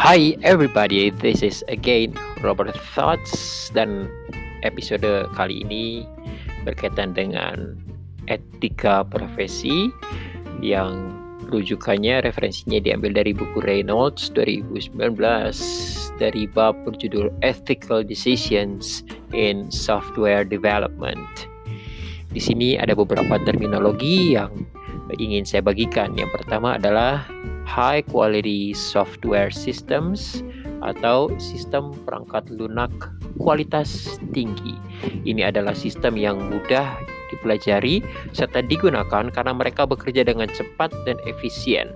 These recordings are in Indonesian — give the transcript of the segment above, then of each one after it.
Hi everybody, this is again Robert Thoughts dan episode kali ini berkaitan dengan etika profesi yang rujukannya referensinya diambil dari buku Reynolds 2019 dari bab berjudul Ethical Decisions in Software Development. Di sini ada beberapa terminologi yang ingin saya bagikan. Yang pertama adalah high quality software systems atau sistem perangkat lunak kualitas tinggi. Ini adalah sistem yang mudah dipelajari serta digunakan karena mereka bekerja dengan cepat dan efisien.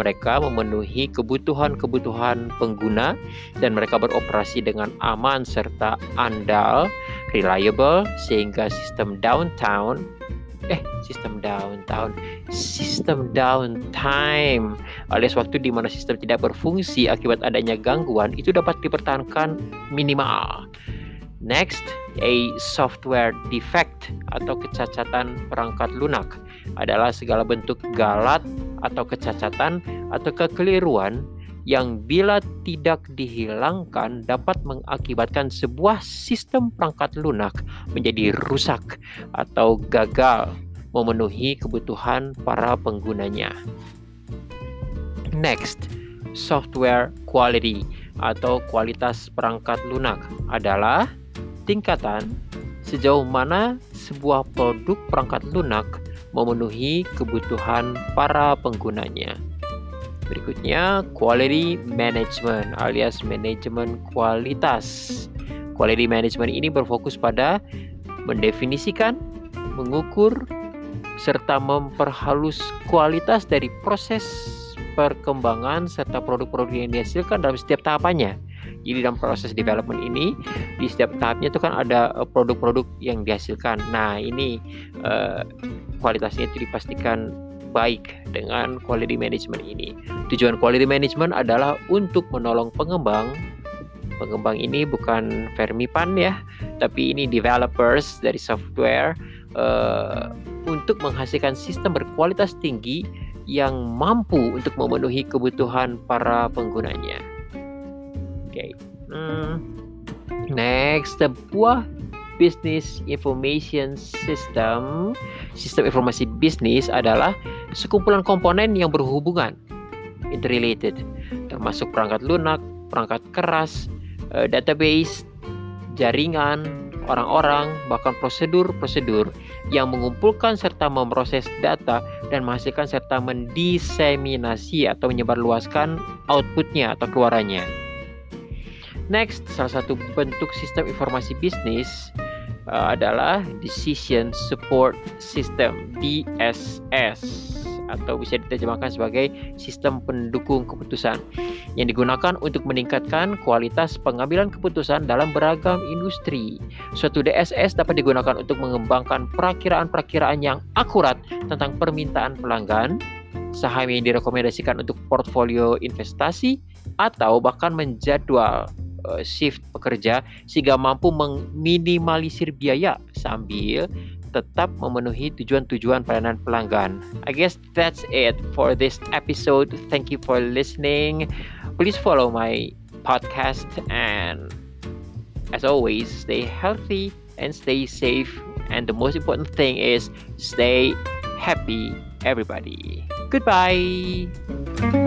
Mereka memenuhi kebutuhan-kebutuhan pengguna dan mereka beroperasi dengan aman serta andal, reliable sehingga sistem downtown eh sistem downtown sistem downtime. Alias waktu di mana sistem tidak berfungsi akibat adanya gangguan itu dapat dipertahankan minimal. Next a software defect atau kecacatan perangkat lunak. Adalah segala bentuk galat atau kecacatan atau kekeliruan yang bila tidak dihilangkan dapat mengakibatkan sebuah sistem perangkat lunak menjadi rusak atau gagal memenuhi kebutuhan para penggunanya. Next, software quality atau kualitas perangkat lunak adalah tingkatan sejauh mana sebuah produk perangkat lunak memenuhi kebutuhan para penggunanya. Berikutnya, quality management alias manajemen kualitas. Quality management ini berfokus pada mendefinisikan, mengukur, serta memperhalus kualitas dari proses perkembangan serta produk-produk yang dihasilkan dalam setiap tahapannya. Jadi dalam proses development ini di setiap tahapnya itu kan ada eh, produk-produk yang dihasilkan. Nah ini uh, kualitasnya itu dipastikan baik dengan quality management ini. Tujuan quality management adalah untuk menolong pengembang. Pengembang ini bukan Fermipan ya, tapi ini developers dari software uh, untuk menghasilkan sistem berkualitas tinggi yang mampu untuk memenuhi kebutuhan para penggunanya. Oke, okay. hmm. next sebuah Business Information System, sistem informasi bisnis adalah sekumpulan komponen yang berhubungan, interrelated, termasuk perangkat lunak, perangkat keras, eh, database, jaringan, orang-orang, bahkan prosedur-prosedur yang mengumpulkan serta memproses data dan menghasilkan serta mendiseminasi atau menyebarluaskan outputnya atau keluarannya. Next, salah satu bentuk sistem informasi bisnis uh, adalah Decision Support System DSS atau bisa diterjemahkan sebagai sistem pendukung keputusan yang digunakan untuk meningkatkan kualitas pengambilan keputusan dalam beragam industri. Suatu DSS dapat digunakan untuk mengembangkan perakiraan-perakiraan yang akurat tentang permintaan pelanggan, saham yang direkomendasikan untuk portfolio investasi, atau bahkan menjadwal uh, shift pekerja sehingga mampu meminimalisir biaya sambil tetap memenuhi tujuan-tujuan pelayanan pelanggan. I guess that's it for this episode. Thank you for listening. Please follow my podcast and as always, stay healthy and stay safe. And the most important thing is stay happy, everybody. Goodbye.